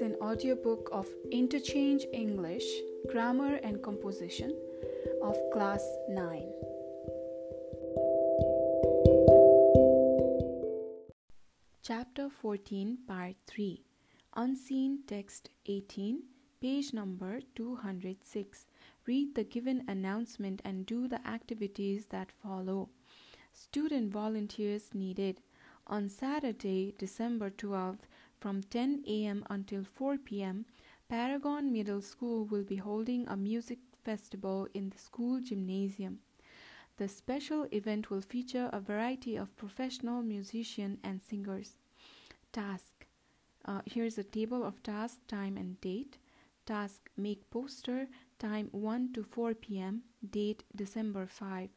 an audiobook of Interchange English, Grammar and Composition of Class 9. Chapter 14, Part 3 Unseen Text 18, page number 206. Read the given announcement and do the activities that follow. Student volunteers needed. On Saturday, December 12th, from 10 a.m. until 4 p.m., Paragon Middle School will be holding a music festival in the school gymnasium. The special event will feature a variety of professional musicians and singers. Task uh, Here's a table of task, time, and date. Task Make poster, time 1 to 4 p.m., date December 5.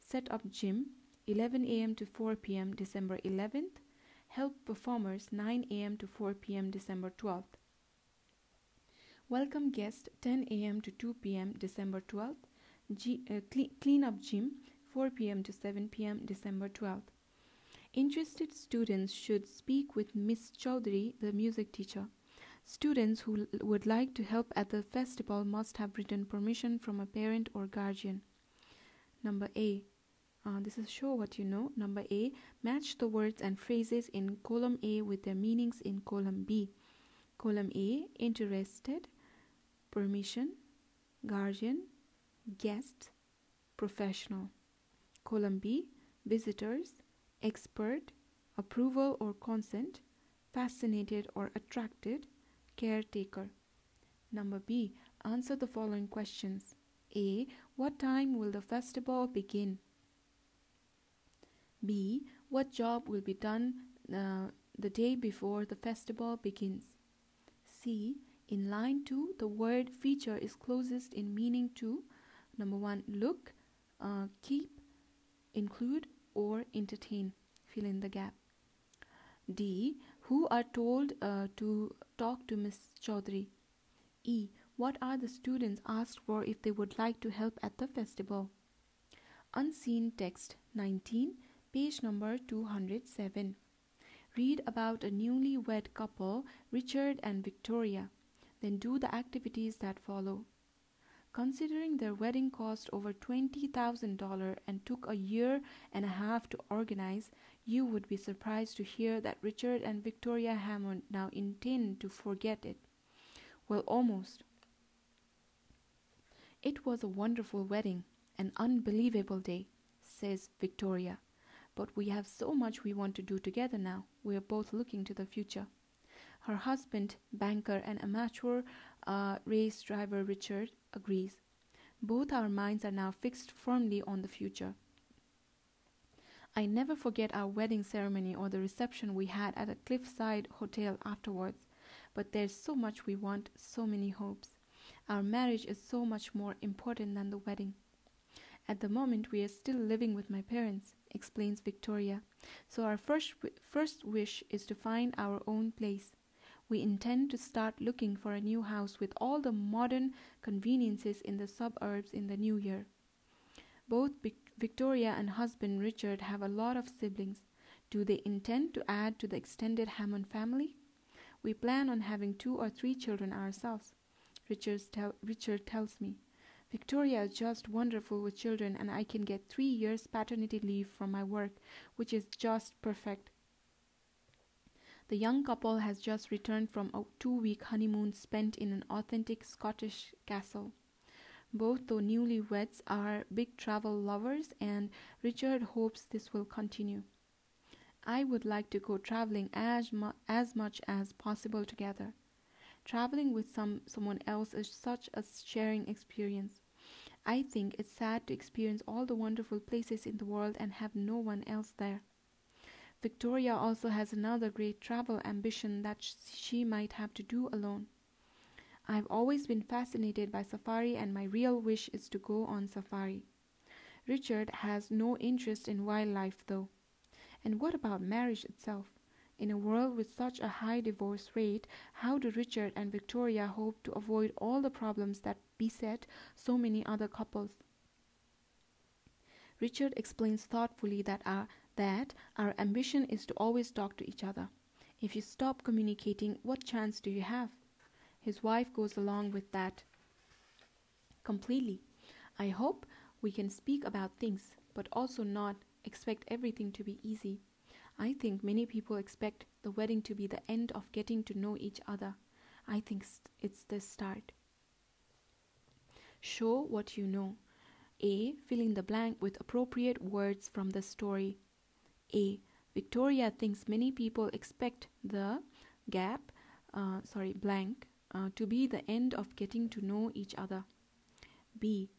Set up gym, 11 a.m. to 4 p.m., December 11th. Help performers 9 a.m. to 4 p.m. December 12th. Welcome guest 10 a.m. to 2 p.m. December 12th. G- uh, cle- clean up gym 4 p.m. to 7 p.m. December 12th. Interested students should speak with Miss Chaudhary, the music teacher. Students who l- would like to help at the festival must have written permission from a parent or guardian. Number A. Uh, this is show what you know. Number A. Match the words and phrases in column A with their meanings in column B. Column A. Interested, permission, guardian, guest, professional. Column B. Visitors, expert, approval or consent, fascinated or attracted, caretaker. Number B. Answer the following questions. A. What time will the festival begin? B. What job will be done uh, the day before the festival begins? C. In line 2, the word feature is closest in meaning to number 1. Look, uh, keep, include, or entertain. Fill in the gap. D. Who are told uh, to talk to Miss Chaudhary? E. What are the students asked for if they would like to help at the festival? Unseen text 19, page number 207. Read about a newlywed couple, Richard and Victoria. Then do the activities that follow. Considering their wedding cost over $20,000 and took a year and a half to organize, you would be surprised to hear that Richard and Victoria Hammond now intend to forget it. Well, almost. It was a wonderful wedding, an unbelievable day, says Victoria. But we have so much we want to do together now. We are both looking to the future. Her husband, banker and amateur uh, race driver Richard, agrees. Both our minds are now fixed firmly on the future. I never forget our wedding ceremony or the reception we had at a cliffside hotel afterwards. But there's so much we want, so many hopes. Our marriage is so much more important than the wedding. At the moment, we are still living with my parents, explains Victoria. So our first, first wish is to find our own place. We intend to start looking for a new house with all the modern conveniences in the suburbs in the new year. Both Victoria and husband Richard have a lot of siblings. Do they intend to add to the extended Hammond family? We plan on having two or three children ourselves. Tell, Richard tells me. Victoria is just wonderful with children, and I can get three years paternity leave from my work, which is just perfect. The young couple has just returned from a two week honeymoon spent in an authentic Scottish castle. Both, the newlyweds, are big travel lovers, and Richard hopes this will continue. I would like to go traveling as, mu- as much as possible together. Traveling with some someone else is such a sharing experience. I think it's sad to experience all the wonderful places in the world and have no one else there. Victoria also has another great travel ambition that she might have to do alone. I've always been fascinated by safari, and my real wish is to go on safari. Richard has no interest in wildlife, though. And what about marriage itself? In a world with such a high divorce rate, how do Richard and Victoria hope to avoid all the problems that beset so many other couples? Richard explains thoughtfully that our, that our ambition is to always talk to each other. If you stop communicating, what chance do you have? His wife goes along with that completely. I hope we can speak about things, but also not expect everything to be easy. I think many people expect the wedding to be the end of getting to know each other. I think it's the start. Show what you know. A. Fill in the blank with appropriate words from the story. A. Victoria thinks many people expect the gap, uh, sorry, blank, uh, to be the end of getting to know each other. B.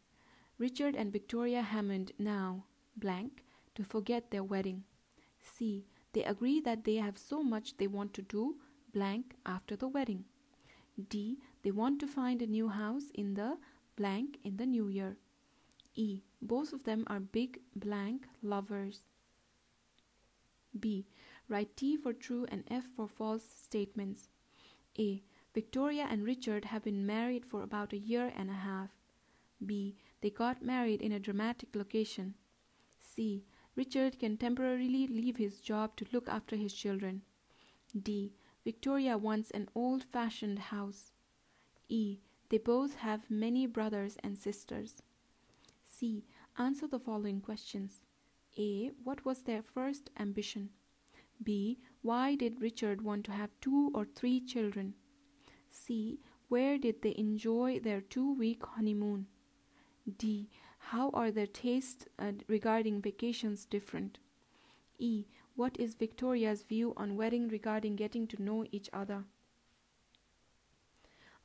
Richard and Victoria Hammond now, blank, to forget their wedding. C. They agree that they have so much they want to do, blank, after the wedding. D. They want to find a new house in the blank in the new year. E. Both of them are big blank lovers. B. Write T for true and F for false statements. A. Victoria and Richard have been married for about a year and a half. B. They got married in a dramatic location. C. Richard can temporarily leave his job to look after his children. D. Victoria wants an old fashioned house. E. They both have many brothers and sisters. C. Answer the following questions. A. What was their first ambition? B. Why did Richard want to have two or three children? C. Where did they enjoy their two week honeymoon? D. How are their tastes uh, regarding vacations different? E. What is Victoria's view on wedding regarding getting to know each other?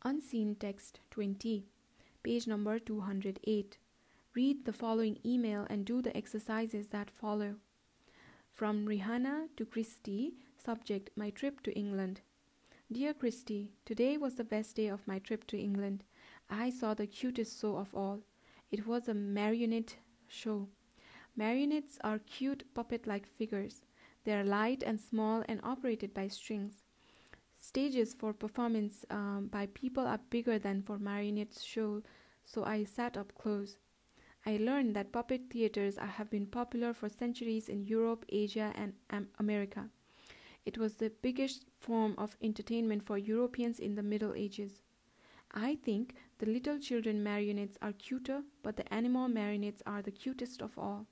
Unseen text 20, page number 208. Read the following email and do the exercises that follow. From Rihanna to Christy, subject My trip to England. Dear Christy, today was the best day of my trip to England. I saw the cutest show of all. It was a marionette show. Marionettes are cute puppet like figures. They are light and small and operated by strings. Stages for performance um, by people are bigger than for marionette show, so I sat up close. I learned that puppet theaters have been popular for centuries in Europe, Asia, and America. It was the biggest form of entertainment for Europeans in the Middle Ages. I think the little children marionettes are cuter, but the animal marionettes are the cutest of all.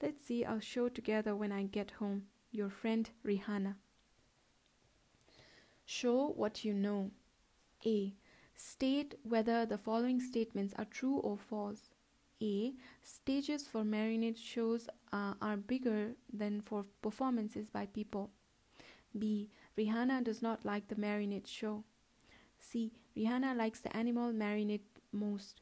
Let's see our show together when I get home. Your friend Rihanna. Show what you know. A. State whether the following statements are true or false. A. Stages for marionette shows uh, are bigger than for performances by people. B. Rihanna does not like the marionette show. C. Rihanna likes the animal marionette most.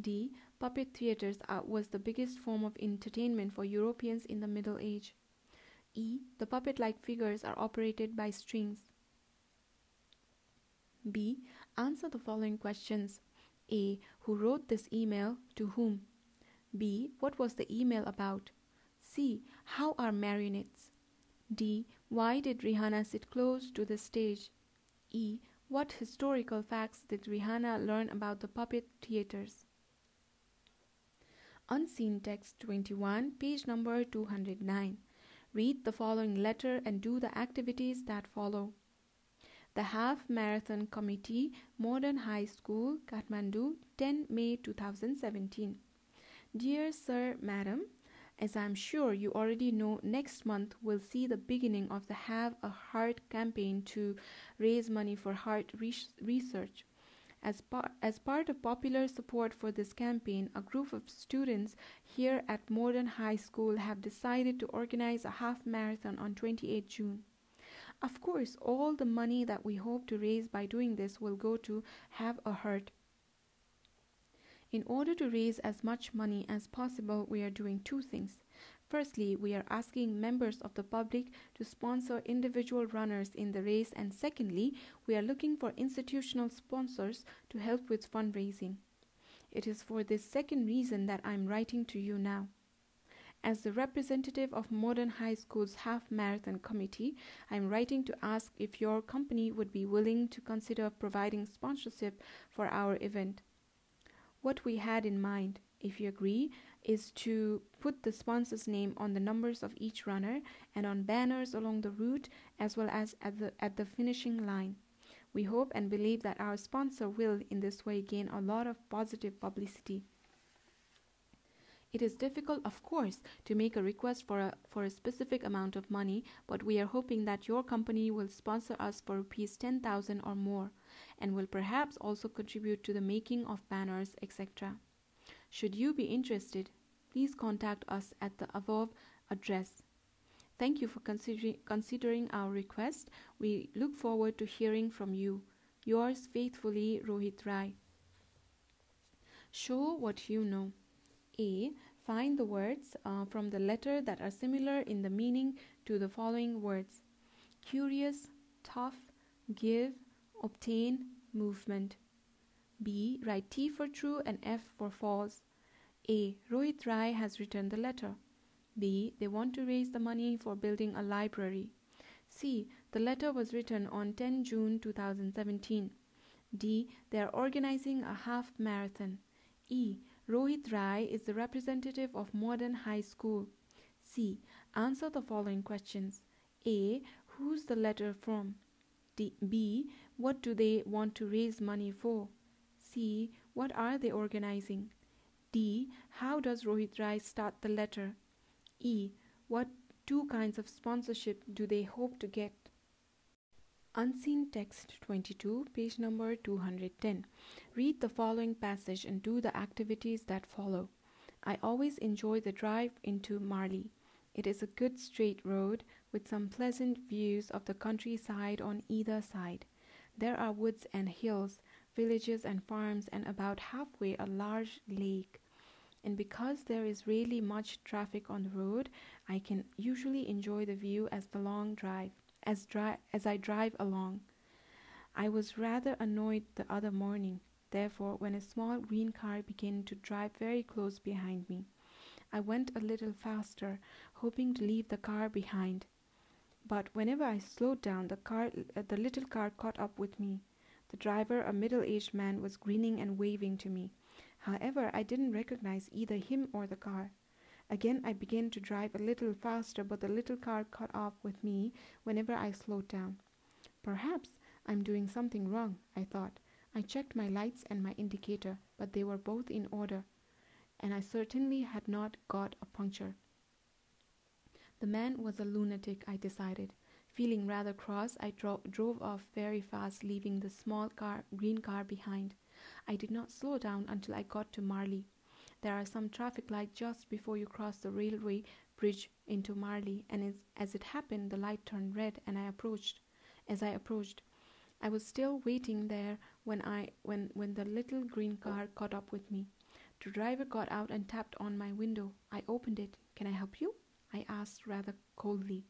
D. Puppet theaters are, was the biggest form of entertainment for Europeans in the Middle Age. E. The puppet like figures are operated by strings. B. Answer the following questions. A. Who wrote this email? To whom? B. What was the email about? C. How are marionettes? D. Why did Rihanna sit close to the stage? E. What historical facts did Rihanna learn about the puppet theaters? Unseen Text 21, page number 209. Read the following letter and do the activities that follow the Half Marathon Committee, Modern High School, Kathmandu, 10 May 2017. Dear Sir, Madam, as I'm sure you already know, next month we'll see the beginning of the Have a Heart campaign to raise money for heart research. As, par- as part of popular support for this campaign, a group of students here at Modern High School have decided to organize a half marathon on 28 June. Of course, all the money that we hope to raise by doing this will go to Have a Heart. In order to raise as much money as possible, we are doing two things. Firstly, we are asking members of the public to sponsor individual runners in the race, and secondly, we are looking for institutional sponsors to help with fundraising. It is for this second reason that I am writing to you now. As the representative of Modern High School's Half Marathon Committee, I am writing to ask if your company would be willing to consider providing sponsorship for our event. What we had in mind, if you agree, is to put the sponsor's name on the numbers of each runner and on banners along the route as well as at the, at the finishing line. We hope and believe that our sponsor will, in this way, gain a lot of positive publicity. It is difficult, of course, to make a request for a, for a specific amount of money, but we are hoping that your company will sponsor us for rupees 10,000 or more and will perhaps also contribute to the making of banners, etc. Should you be interested, please contact us at the above address. Thank you for considering, considering our request. We look forward to hearing from you. Yours faithfully, Rohit Rai. Show what you know. A. Find the words uh, from the letter that are similar in the meaning to the following words curious, tough, give, obtain, movement. B. Write T for true and F for false. A. Rohit Rai has written the letter. B. They want to raise the money for building a library. C. The letter was written on 10 June 2017. D. They are organizing a half marathon. E. Rohit Rai is the representative of Modern High School. C. Answer the following questions. A. Who's the letter from? D. B. What do they want to raise money for? C. What are they organizing? D. How does Rohit Rai start the letter? E. What two kinds of sponsorship do they hope to get? Unseen Text 22, page number 210. Read the following passage and do the activities that follow. I always enjoy the drive into Marley. It is a good straight road with some pleasant views of the countryside on either side. There are woods and hills, villages and farms, and about halfway a large lake and because there is really much traffic on the road, I can usually enjoy the view as the long drive as dri- as I drive along. I was rather annoyed the other morning, therefore, when a small green car began to drive very close behind me. I went a little faster, hoping to leave the car behind. But whenever I slowed down, the car, uh, the little car caught up with me. The driver, a middle-aged man, was grinning and waving to me. However, I didn't recognize either him or the car. Again, I began to drive a little faster, but the little car caught up with me whenever I slowed down. Perhaps I'm doing something wrong, I thought. I checked my lights and my indicator, but they were both in order, and I certainly had not got a puncture. The man was a lunatic, I decided. Feeling rather cross, I dro- drove off very fast, leaving the small car, green car behind. I did not slow down until I got to Marley. There are some traffic lights just before you cross the railway bridge into Marley, and as, as it happened, the light turned red, and I approached. As I approached, I was still waiting there when I when when the little green car caught up with me. The driver got out and tapped on my window. I opened it. Can I help you? I asked rather coldly.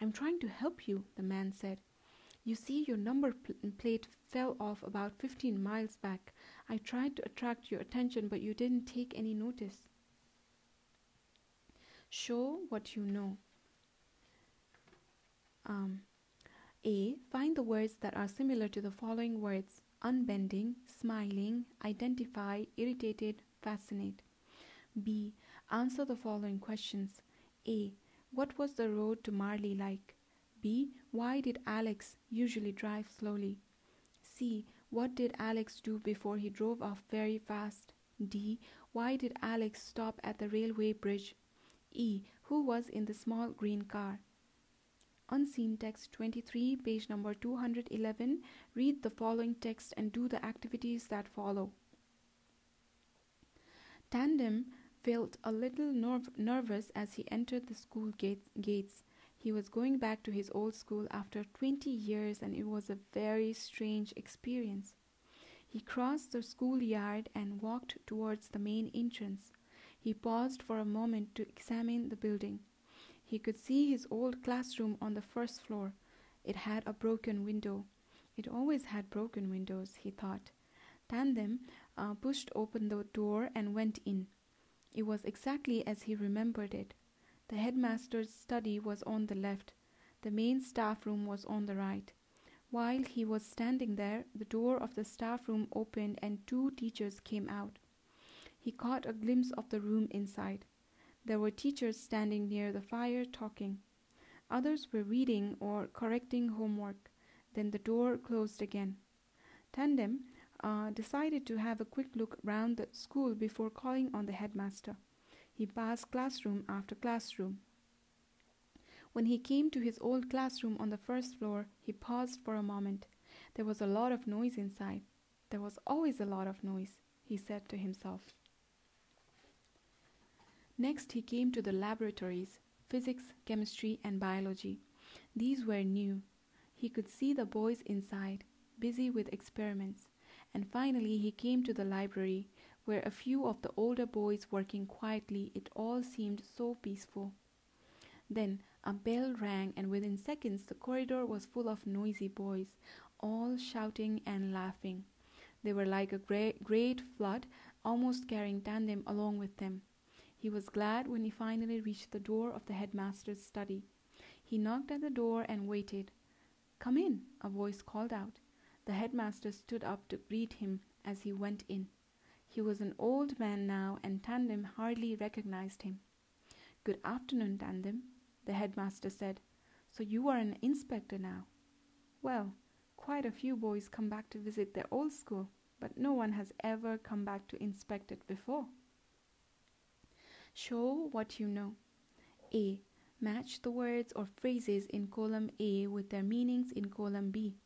I'm trying to help you, the man said. You see, your number pl- plate fell off about 15 miles back. I tried to attract your attention, but you didn't take any notice. Show what you know. Um, A. Find the words that are similar to the following words unbending, smiling, identify, irritated, fascinate. B. Answer the following questions. A. What was the road to Marley like? B. Why did Alex usually drive slowly? C. What did Alex do before he drove off very fast? D. Why did Alex stop at the railway bridge? E. Who was in the small green car? Unseen text 23, page number 211. Read the following text and do the activities that follow. Tandem felt a little nerv- nervous as he entered the school gate- gates. He was going back to his old school after 20 years, and it was a very strange experience. He crossed the schoolyard and walked towards the main entrance. He paused for a moment to examine the building. He could see his old classroom on the first floor. It had a broken window. It always had broken windows, he thought. Tandem uh, pushed open the door and went in. It was exactly as he remembered it. The headmaster's study was on the left. The main staff room was on the right. While he was standing there, the door of the staff room opened and two teachers came out. He caught a glimpse of the room inside. There were teachers standing near the fire talking. Others were reading or correcting homework. Then the door closed again. Tandem uh, decided to have a quick look round the school before calling on the headmaster. He passed classroom after classroom. When he came to his old classroom on the first floor, he paused for a moment. There was a lot of noise inside. There was always a lot of noise, he said to himself. Next, he came to the laboratories physics, chemistry, and biology. These were new. He could see the boys inside, busy with experiments. And finally, he came to the library, where a few of the older boys were working quietly, it all seemed so peaceful. Then a bell rang, and within seconds the corridor was full of noisy boys, all shouting and laughing. They were like a great, great flood, almost carrying Tandem along with them. He was glad when he finally reached the door of the headmaster's study. He knocked at the door and waited. Come in, a voice called out. The headmaster stood up to greet him as he went in. He was an old man now, and Tandem hardly recognized him. Good afternoon, Tandem, the headmaster said. So you are an inspector now? Well, Quite a few boys come back to visit their old school, but no one has ever come back to inspect it before. Show what you know. A. Match the words or phrases in column A with their meanings in column B.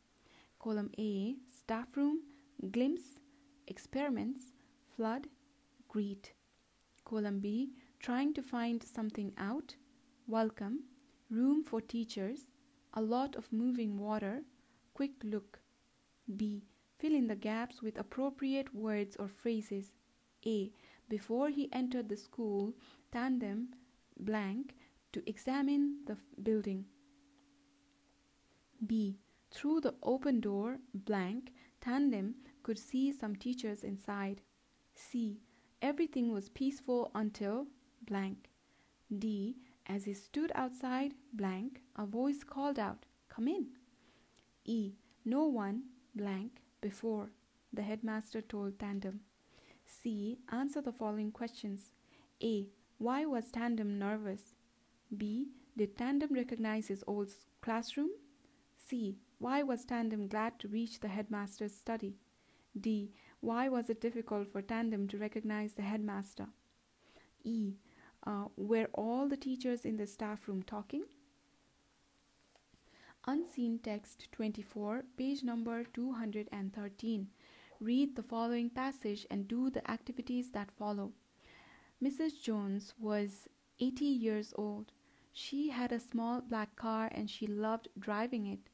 Column A Staff room, glimpse, experiments, flood, greet. Column B Trying to find something out, welcome, room for teachers, a lot of moving water, quick look. B. Fill in the gaps with appropriate words or phrases. A. Before he entered the school, tandem blank to examine the building. B. Through the open door blank, tandem could see some teachers inside. C. Everything was peaceful until blank. D. As he stood outside blank, a voice called out, Come in. E. No one blank before, the headmaster told Tandem. C. Answer the following questions. A. Why was Tandem nervous? B. Did Tandem recognize his old classroom? C. Why was Tandem glad to reach the headmaster's study? D. Why was it difficult for Tandem to recognize the headmaster? E. Uh, were all the teachers in the staff room talking? Unseen Text 24, page number 213. Read the following passage and do the activities that follow. Mrs. Jones was 80 years old. She had a small black car and she loved driving it.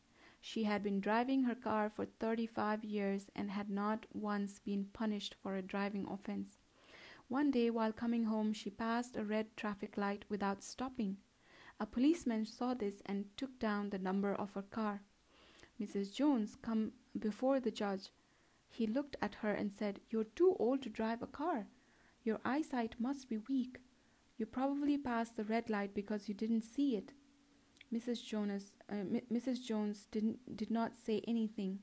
She had been driving her car for 35 years and had not once been punished for a driving offense. One day, while coming home, she passed a red traffic light without stopping. A policeman saw this and took down the number of her car. Mrs. Jones come before the judge. He looked at her and said, You're too old to drive a car. Your eyesight must be weak. You probably passed the red light because you didn't see it. Mrs. Jonas, uh, M- Mrs. Jones didn't, did not say anything.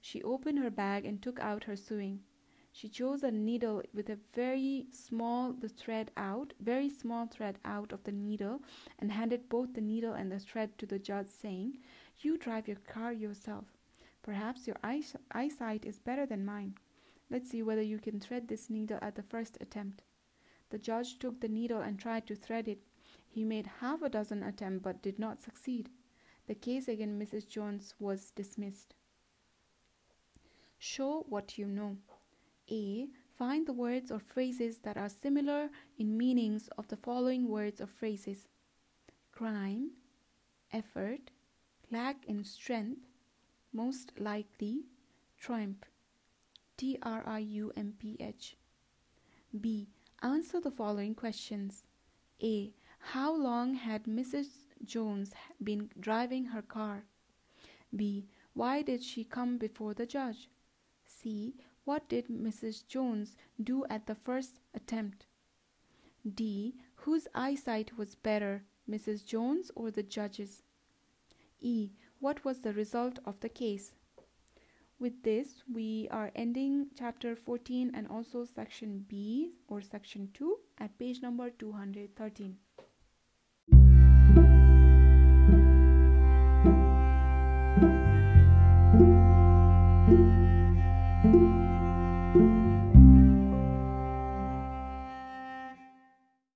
She opened her bag and took out her sewing. She chose a needle with a very small the thread out, very small thread out of the needle, and handed both the needle and the thread to the judge, saying, "You drive your car yourself. Perhaps your eyesight is better than mine. Let's see whether you can thread this needle at the first attempt." The judge took the needle and tried to thread it. He made half a dozen attempts but did not succeed. The case against Mrs. Jones was dismissed. Show what you know. A. Find the words or phrases that are similar in meanings of the following words or phrases crime, effort, lack in strength, most likely, triumph. T R I U M P H. B. Answer the following questions. A. How long had Mrs. Jones been driving her car? B. Why did she come before the judge? C. What did Mrs. Jones do at the first attempt? D. Whose eyesight was better, Mrs. Jones or the judge's? E. What was the result of the case? With this, we are ending chapter 14 and also section B or section 2 at page number 213.